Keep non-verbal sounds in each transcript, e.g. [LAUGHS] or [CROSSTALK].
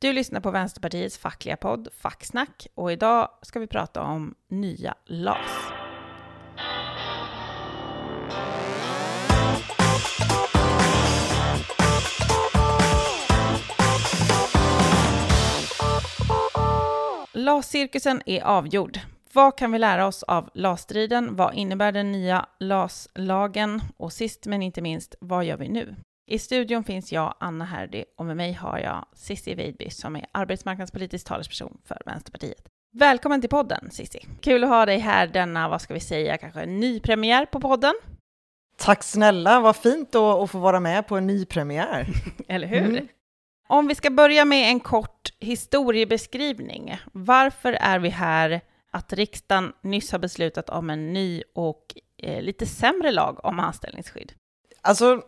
Du lyssnar på Vänsterpartiets fackliga podd Facksnack och idag ska vi prata om nya LAS. LAS-cirkusen är avgjord. Vad kan vi lära oss av LAS-striden? Vad innebär den nya LAS-lagen? Och sist men inte minst, vad gör vi nu? I studion finns jag, Anna Herdy, och med mig har jag Cissi Weidby som är arbetsmarknadspolitisk talesperson för Vänsterpartiet. Välkommen till podden Cissi. Kul att ha dig här denna, vad ska vi säga, kanske en ny premiär på podden. Tack snälla, vad fint att, att få vara med på en ny premiär. [LAUGHS] Eller hur? Mm. Om vi ska börja med en kort historiebeskrivning. Varför är vi här att riksdagen nyss har beslutat om en ny och eh, lite sämre lag om anställningsskydd? Alltså,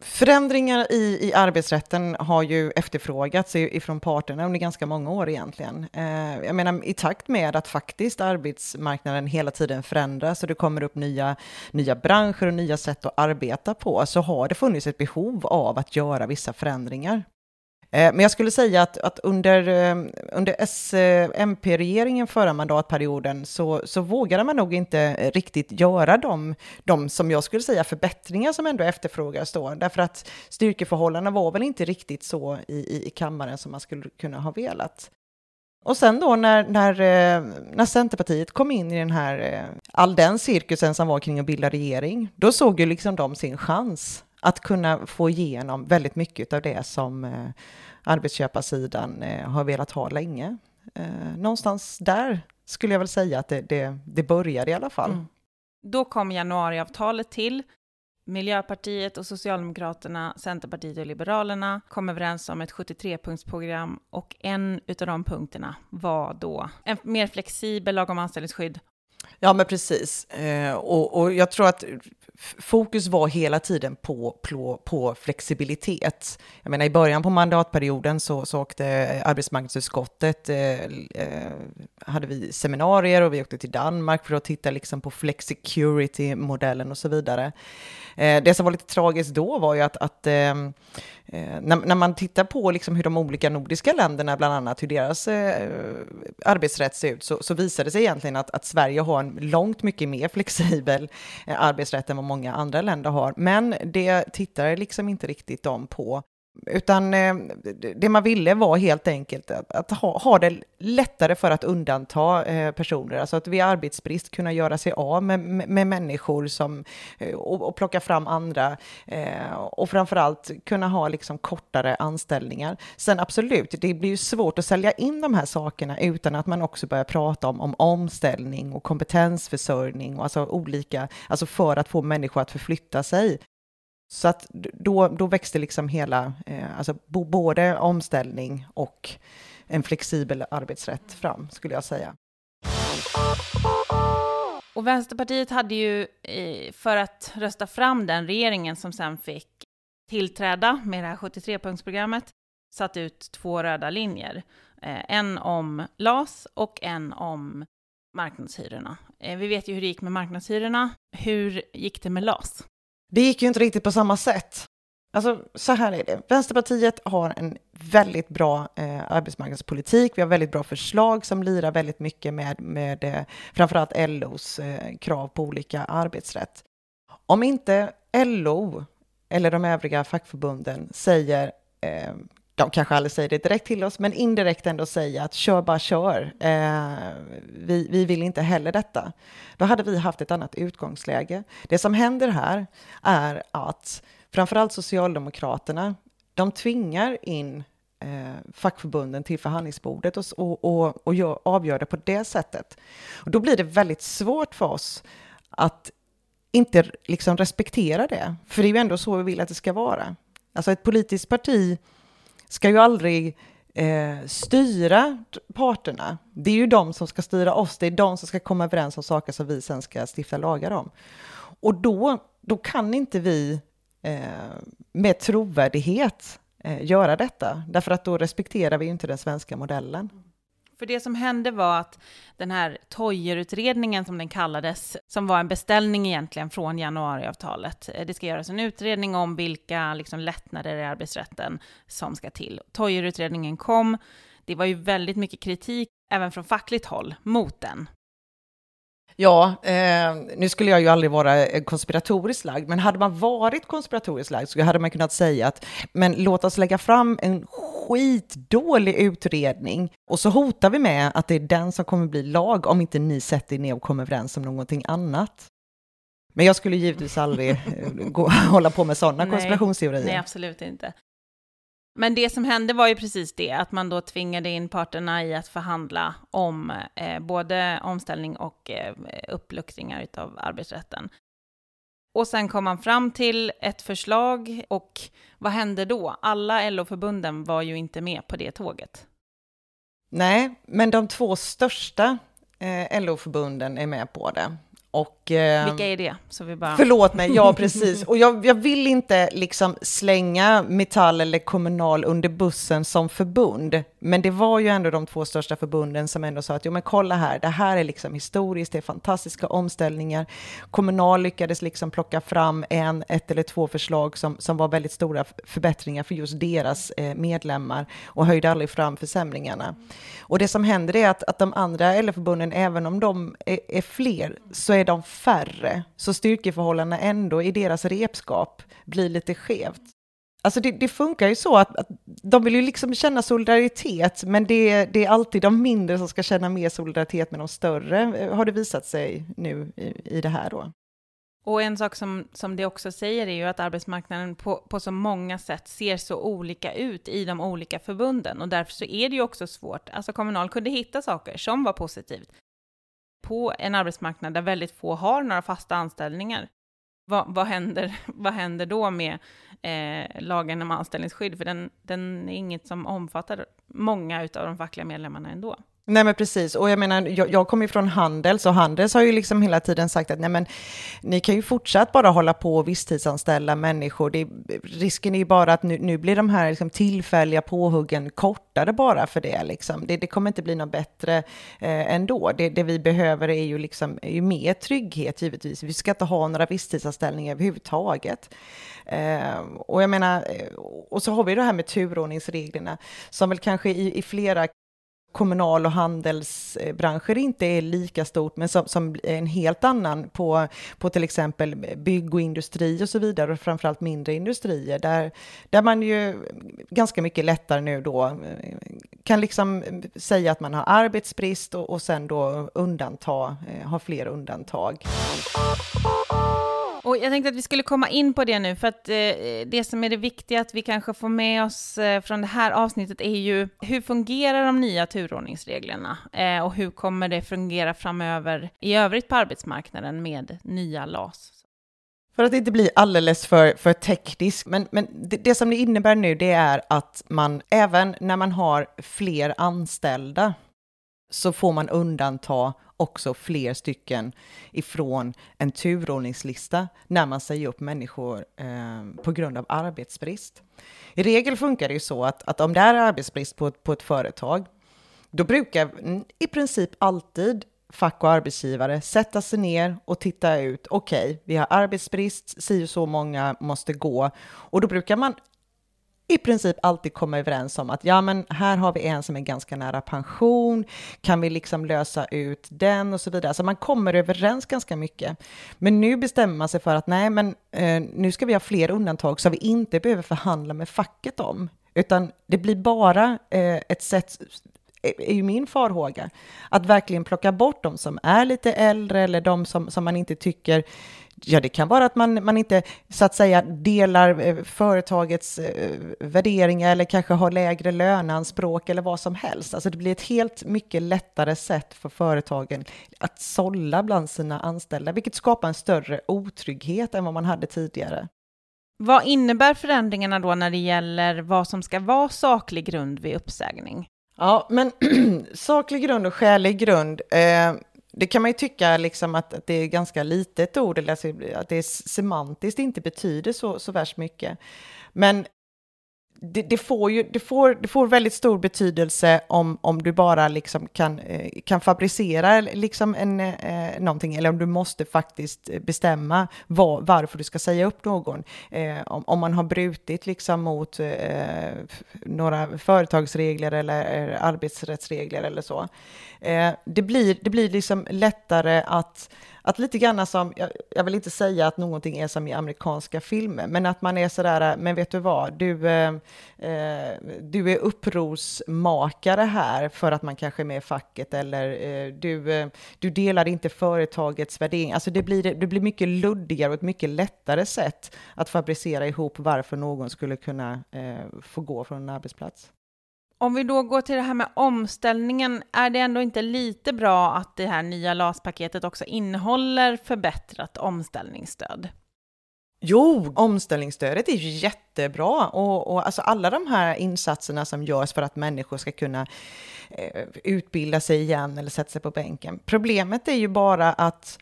Förändringar i, i arbetsrätten har ju efterfrågats ifrån parterna under ganska många år egentligen. Eh, jag menar i takt med att faktiskt arbetsmarknaden hela tiden förändras och det kommer upp nya, nya branscher och nya sätt att arbeta på så har det funnits ett behov av att göra vissa förändringar. Eh, men jag skulle säga att, att under, eh, under SMP-regeringen eh, förra mandatperioden så, så vågade man nog inte riktigt göra de, de, som jag skulle säga, förbättringar som ändå efterfrågas då. Därför att styrkeförhållandena var väl inte riktigt så i, i, i kammaren som man skulle kunna ha velat. Och sen då när, när, när Centerpartiet kom in i den här, all den cirkusen som var kring att bilda regering, då såg ju liksom de sin chans att kunna få igenom väldigt mycket av det som eh, arbetsköparsidan eh, har velat ha länge. Eh, någonstans där skulle jag väl säga att det, det, det började i alla fall. Mm. Då kom januariavtalet till. Miljöpartiet och Socialdemokraterna, Centerpartiet och Liberalerna kom överens om ett 73-punktsprogram och en av de punkterna var då en mer flexibel lag om anställningsskydd Ja, men precis. Eh, och, och, jag tror att fokus var hela tiden på, på, på, flexibilitet. Jag menar, i början på mandatperioden så, så åkte arbetsmarknadsutskottet, eh, eh, hade vi seminarier och vi åkte till Danmark för att titta liksom på flexicurity-modellen och så vidare. Eh, det som var lite tragiskt då var ju att, att eh, Eh, när, när, man tittar på liksom hur de olika nordiska länderna, bland annat hur deras eh, arbetsrätt ser ut, så, så visar det sig egentligen att, att, Sverige har en långt mycket mer flexibel eh, arbetsrätt än vad många andra länder har. Men det tittar liksom inte riktigt de på. Utan eh, det man ville var helt enkelt att, att ha, ha, det lättare för att undanta eh, personer, alltså att vid arbetsbrist kunna göra sig av med, med, människor som, eh, och, och, plocka fram andra och framförallt kunna ha liksom kortare anställningar. Sen absolut, det blir ju svårt att sälja in de här sakerna utan att man också börjar prata om, om omställning och kompetensförsörjning och alltså olika, alltså för att få människor att förflytta sig. Så att då, då växte liksom hela, eh, alltså både omställning och en flexibel arbetsrätt fram, skulle jag säga. Och Vänsterpartiet hade ju, eh, för att rösta fram den regeringen som sen fick tillträda med det här 73-punktsprogrammet, satt ut två röda linjer. Eh, en om LAS och en om marknadshyrorna. Eh, vi vet ju hur det gick med marknadshyrorna. Hur gick det med LAS? Det gick ju inte riktigt på samma sätt. Alltså, så här är det. Vänsterpartiet har en väldigt bra eh, arbetsmarknadspolitik. Vi har väldigt bra förslag som lirar väldigt mycket med, med eh, framförallt LOs eh, krav på olika arbetsrätt. Om inte LO eller de övriga fackförbunden säger eh, de kanske aldrig säger det direkt till oss, men indirekt ändå säga att kör bara kör. Eh, vi, vi vill inte heller detta. Då hade vi haft ett annat utgångsläge. Det som händer här är att framförallt Socialdemokraterna, de tvingar in eh, fackförbunden till förhandlingsbordet och, och, och, och gör, avgör det på det sättet. Och då blir det väldigt svårt för oss att inte liksom respektera det, för det är ju ändå så vi vill att det ska vara. Alltså ett politiskt parti ska ju aldrig eh, styra parterna. Det är ju de som ska styra oss, det är de som ska komma överens om saker som vi sen ska stifta lagar om. Och då, då kan inte vi eh, med trovärdighet eh, göra detta, därför att då respekterar vi inte den svenska modellen. För det som hände var att den här Toijerutredningen som den kallades, som var en beställning egentligen från januariavtalet, eh, det ska göras en utredning om vilka liksom, lättnader i arbetsrätten som ska till. Toijerutredningen kom, det var ju väldigt mycket kritik, även från fackligt håll, mot den. Ja, eh, nu skulle jag ju aldrig vara eh, konspiratoriskt lagd, men hade man varit konspiratoriskt lagd så hade man kunnat säga att men låt oss lägga fram en skitdålig utredning och så hotar vi med att det är den som kommer bli lag om inte ni sätter er ner och kommer överens om någonting annat. Men jag skulle givetvis aldrig eh, gå, [LAUGHS] hålla på med sådana konspirationsteorier. Nej, absolut inte. Men det som hände var ju precis det, att man då tvingade in parterna i att förhandla om eh, både omställning och eh, uppluckringar av arbetsrätten. Och sen kom man fram till ett förslag och vad hände då? Alla LO-förbunden var ju inte med på det tåget. Nej, men de två största eh, LO-förbunden är med på det. Och, eh, Vilka är det? Så vi bara... Förlåt mig, ja [LAUGHS] precis. Och jag, jag, vill inte liksom slänga Metall eller Kommunal under bussen som förbund, men det var ju ändå de två största förbunden som ändå sa att jo men kolla här, det här är liksom historiskt, det är fantastiska omställningar. Kommunal lyckades liksom plocka fram en, ett eller två förslag som, som var väldigt stora förbättringar för just deras eh, medlemmar och höjde aldrig fram försämringarna. Och det som händer är att, att de andra LO-förbunden, även om de är, är fler, så är de färre, så styrkeförhållandena ändå i deras repskap blir lite skevt. Alltså det, det funkar ju så att, att, de vill ju liksom känna solidaritet, men det, det, är alltid de mindre som ska känna mer solidaritet med de större, har det visat sig nu i, i det här då. Och en sak som, som det också säger är ju att arbetsmarknaden på, på så många sätt ser så olika ut i de olika förbunden och därför så är det ju också svårt. Alltså Kommunal kunde hitta saker som var positivt, på en arbetsmarknad där väldigt få har några fasta anställningar. Vad, vad, händer, [LAUGHS] vad händer då med eh, lagen om anställningsskydd? För den, den är inget som omfattar många av de fackliga medlemmarna ändå. Nej men precis, och jag menar, jag, jag kommer ju från Handels och Handels har ju liksom hela tiden sagt att nej men ni kan ju fortsatt bara hålla på och visstidsanställa människor. Det, risken är ju bara att nu, nu blir de här liksom tillfälliga påhuggen kortare bara för det liksom. Det, det kommer inte bli något bättre eh, ändå. Det, det vi behöver är ju liksom är ju mer trygghet givetvis. Vi ska inte ha några visstidsanställningar överhuvudtaget. Eh, och jag menar, eh, och så har vi det här med turordningsreglerna som väl kanske i, i flera kommunal och handelsbranscher inte är lika stort, men som, som en helt annan på, på till exempel bygg och industri och så vidare, och framförallt mindre industrier, där, där man ju ganska mycket lättare nu då eh, kan liksom säga att man har arbetsbrist och, och sen då undanta, eh, ha fler undantag. Och jag tänkte att vi skulle komma in på det nu, för att eh, det som är det viktiga att vi kanske får med oss eh, från det här avsnittet är ju hur fungerar de nya turordningsreglerna eh, och hur kommer det fungera framöver i övrigt på arbetsmarknaden med nya LAS? För att inte bli alldeles för, för teknisk, men, men det, det som det innebär nu det är att man även när man har fler anställda så får man undanta också fler stycken ifrån en turordningslista när man säger upp människor eh, på grund av arbetsbrist. I regel funkar det ju så att, att om det är arbetsbrist på ett, på ett företag, då brukar i princip alltid fack och arbetsgivare sätta sig ner och titta ut. Okej, okay, vi har arbetsbrist, si och så många måste gå. Och då brukar man i princip alltid komma överens om att ja, men här har vi en som är ganska nära pension, kan vi liksom lösa ut den och så vidare. Så man kommer överens ganska mycket. Men nu bestämmer man sig för att nej, men eh, nu ska vi ha fler undantag så vi inte behöver förhandla med facket om, utan det blir bara eh, ett sätt eh, är ju min farhåga. Att verkligen plocka bort de som är lite äldre eller de som, som man inte tycker Ja, det kan vara att man, man inte så att säga delar eh, företagets eh, värderingar eller kanske har lägre löneanspråk eller vad som helst. Alltså det blir ett helt mycket lättare sätt för företagen att sålla bland sina anställda, vilket skapar en större otrygghet än vad man hade tidigare. Vad innebär förändringarna då när det gäller vad som ska vara saklig grund vid uppsägning? Ja, men [CLEARS THROAT] saklig grund och skälig grund, eh, det kan man ju tycka liksom att, att det är ganska litet ord, eller alltså, att det semantiskt inte betyder så, så värst mycket. Men det, det, får ju, det, får, det får väldigt stor betydelse om, om du bara liksom kan, eh, kan fabricera liksom en, eh, någonting, eller om du måste faktiskt bestämma var, varför du ska säga upp någon. Eh, om, om man har brutit liksom mot eh, några företagsregler eller arbetsrättsregler eller så. Eh, det, blir, det blir liksom lättare att att lite grann som, jag, jag, vill inte säga att någonting är som i amerikanska filmer, men att man är sådär, men vet du vad, du, eh, eh, du är upprorsmakare här för att man kanske är med i facket, eller eh, du, eh, du delar inte företagets värdering. Alltså det blir, det blir mycket luddigare och ett mycket lättare sätt att fabricera ihop varför någon skulle kunna eh, få gå från en arbetsplats. Om vi då går till det här med omställningen, är det ändå inte lite bra att det här nya LAS-paketet också innehåller förbättrat omställningsstöd? Jo, omställningsstödet är ju jättebra och, och alltså alla de här insatserna som görs för att människor ska kunna eh, utbilda sig igen eller sätta sig på bänken. Problemet är ju bara att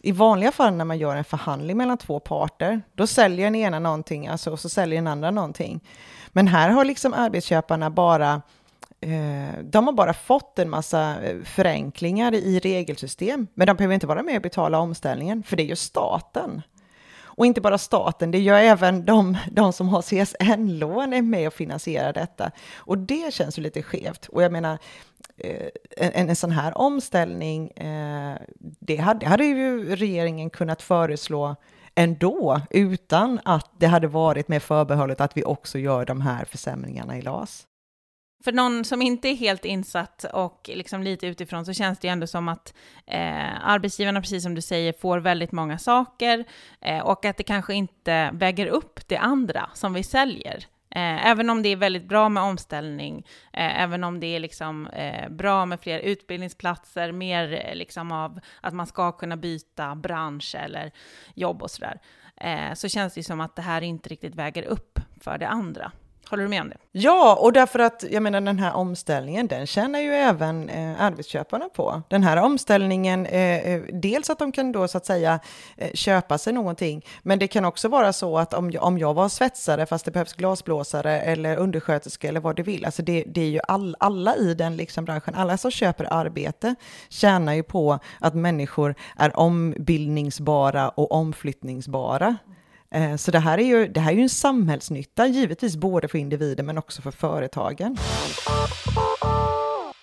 i vanliga fall när man gör en förhandling mellan två parter, då säljer den ena någonting alltså, och så säljer den andra någonting. Men här har liksom arbetsköparna bara eh, de har bara fått en massa eh, förenklingar i regelsystem, men de behöver inte vara med och betala omställningen, för det är ju staten. Och inte bara staten, det gör även de, de som har CSN-lån är med och finansierar detta. Och det känns ju lite skevt. Och jag menar, eh, en, en sån här omställning, eh, det hade, hade ju regeringen kunnat föreslå ändå, utan att det hade varit med förbehållet att vi också gör de här försämringarna i LAS. För någon som inte är helt insatt och liksom lite utifrån så känns det ändå som att eh, arbetsgivarna, precis som du säger, får väldigt många saker eh, och att det kanske inte väger upp det andra som vi säljer. Eh, även om det är väldigt bra med omställning, eh, även om det är liksom, eh, bra med fler utbildningsplatser, mer eh, liksom av att man ska kunna byta bransch eller jobb och sådär, eh, så känns det som att det här inte riktigt väger upp för det andra. Håller du med om det? Ja, och därför att jag menar den här omställningen, den tjänar ju även eh, arbetsköparna på. Den här omställningen, eh, eh, dels att de kan då så att säga eh, köpa sig någonting, men det kan också vara så att om jag, om jag var svetsare, fast det behövs glasblåsare eller undersköterska eller vad du vill, alltså det, det är ju all, alla i den liksom branschen, alla som köper arbete tjänar ju på att människor är ombildningsbara och omflyttningsbara. Eh, så det här, är ju, det här är ju en samhällsnytta, givetvis både för individer men också för företagen.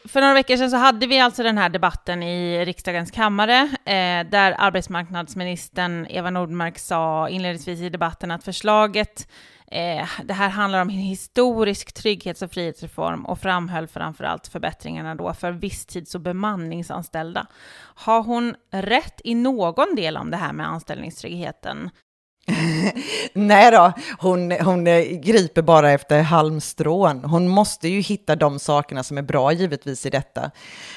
För några veckor sedan så hade vi alltså den här debatten i riksdagens kammare, eh, där arbetsmarknadsministern Eva Nordmark sa inledningsvis i debatten att förslaget eh, det här handlar om en historisk trygghets och frihetsreform och framhöll framförallt förbättringarna då för visstids och bemanningsanställda. Har hon rätt i någon del om det här med anställningstryggheten? [LAUGHS] Nej då, hon, hon eh, griper bara efter halmstrån. Hon måste ju hitta de sakerna som är bra givetvis i detta.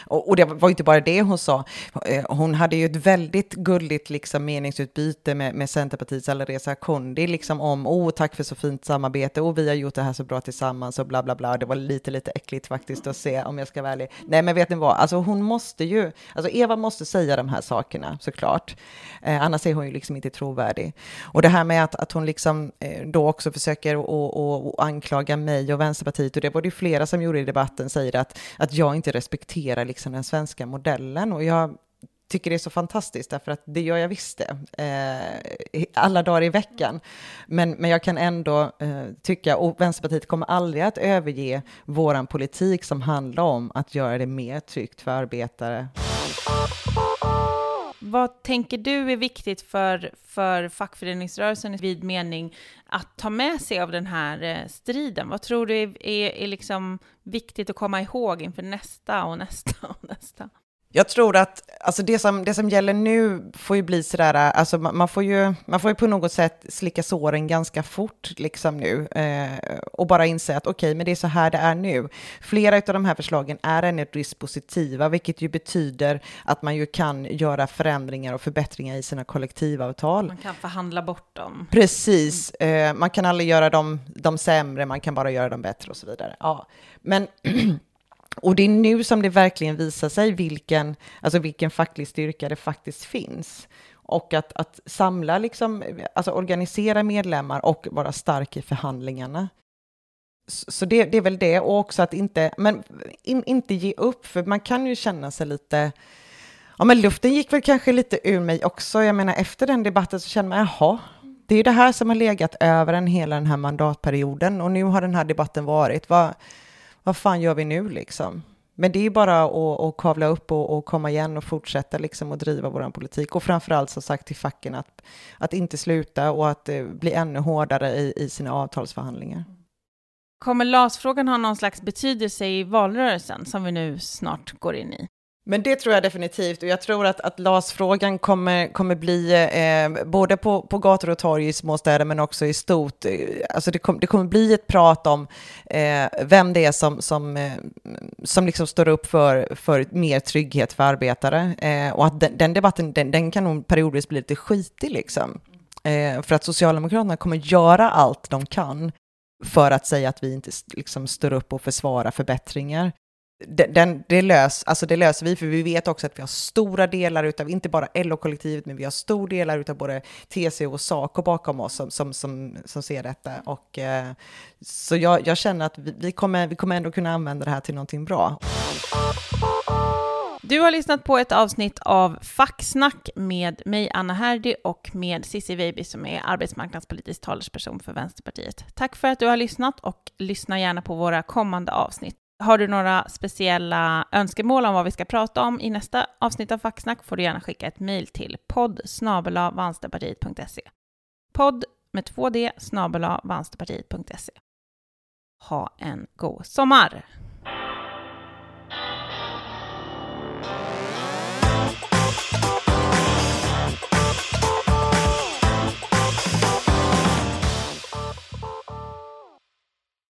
Och, och det var inte bara det hon sa. Eh, hon hade ju ett väldigt gulligt liksom, meningsutbyte med, med Centerpartiets Alireza Akhondi, liksom om oh, tack för så fint samarbete och vi har gjort det här så bra tillsammans och bla bla bla. Det var lite, lite äckligt faktiskt att se om jag ska vara ärlig. Nej, men vet ni vad? Alltså hon måste ju, alltså Eva måste säga de här sakerna såklart. Eh, annars är hon ju liksom inte trovärdig. Och det här med att, att hon liksom eh, då också försöker att anklaga mig och Vänsterpartiet, och det var det flera som gjorde i debatten, säger att, att jag inte respekterar liksom den svenska modellen. Och jag tycker det är så fantastiskt, därför att det gör jag visst det, eh, alla dagar i veckan. Men, men jag kan ändå eh, tycka, och Vänsterpartiet kommer aldrig att överge våran politik som handlar om att göra det mer tryggt för arbetare. Vad tänker du är viktigt för, för fackföreningsrörelsen i vid mening att ta med sig av den här eh, striden? Vad tror du är, är, är liksom viktigt att komma ihåg inför nästa och nästa och nästa? Jag tror att alltså det, som, det som gäller nu får ju bli sådär, alltså man får ju, man får ju på något sätt slicka såren ganska fort liksom nu eh, och bara inse att okej, okay, men det är så här det är nu. Flera av de här förslagen är ännu dispositiva, vilket ju betyder att man ju kan göra förändringar och förbättringar i sina kollektivavtal. Man kan förhandla bort dem. Precis, eh, man kan aldrig göra dem, dem sämre, man kan bara göra dem bättre och så vidare. Ja, men [CLEARS THROAT] Och det är nu som det verkligen visar sig vilken, alltså vilken facklig styrka det faktiskt finns. Och att, att samla, liksom, alltså organisera medlemmar och vara stark i förhandlingarna. så det, det, är väl det, och också att inte, men in, inte ge upp, för man kan ju känna sig lite, ja men luften gick väl kanske lite ur mig också, jag menar efter den debatten så känner man, jaha, det är ju det här som har legat över en hela den här mandatperioden, och nu har den här debatten varit, vad, vad fan gör vi nu liksom? Men det är bara att, att kavla upp och, och, komma igen och fortsätta liksom att driva vår politik. Och framförallt som sagt till facken att, att inte sluta och att eh, bli ännu hårdare i, i sina avtalsförhandlingar. Kommer LAS-frågan ha någon slags betydelse i valrörelsen som vi nu snart går in i? Men det tror jag definitivt, och jag tror att, att LAS-frågan kommer, kommer bli, eh, både på, på gator och torg i småstäder, men också i stort, eh, alltså det, kom, det kommer bli ett prat om eh, vem det är som, som, eh, som liksom står upp för, för mer trygghet för arbetare. Eh, och att den, den debatten, den, den, kan nog periodvis bli lite skitig liksom. Eh, för att Socialdemokraterna kommer göra allt de kan för att säga att vi inte liksom står upp och försvarar förbättringar den, det, lös, alltså det löser vi, för vi vet också att vi har stora delar utav, inte bara LO-kollektivet, men vi har stora delar utav både TCO och SACO bakom oss som, som, som, som ser detta. Och, eh, så jag, jag, känner att vi, vi, kommer, vi kommer ändå kunna använda det här till någonting bra. Du har lyssnat på ett avsnitt av Facksnack med mig, Anna Herdy, och med Cissi Weiby som är arbetsmarknadspolitisk talesperson för Vänsterpartiet. Tack för att du har lyssnat och lyssna gärna på våra kommande avsnitt. Har du några speciella önskemål om vad vi ska prata om i nästa avsnitt av Facksnack får du gärna skicka ett mejl till podd Podd med två d snabela Ha en god sommar!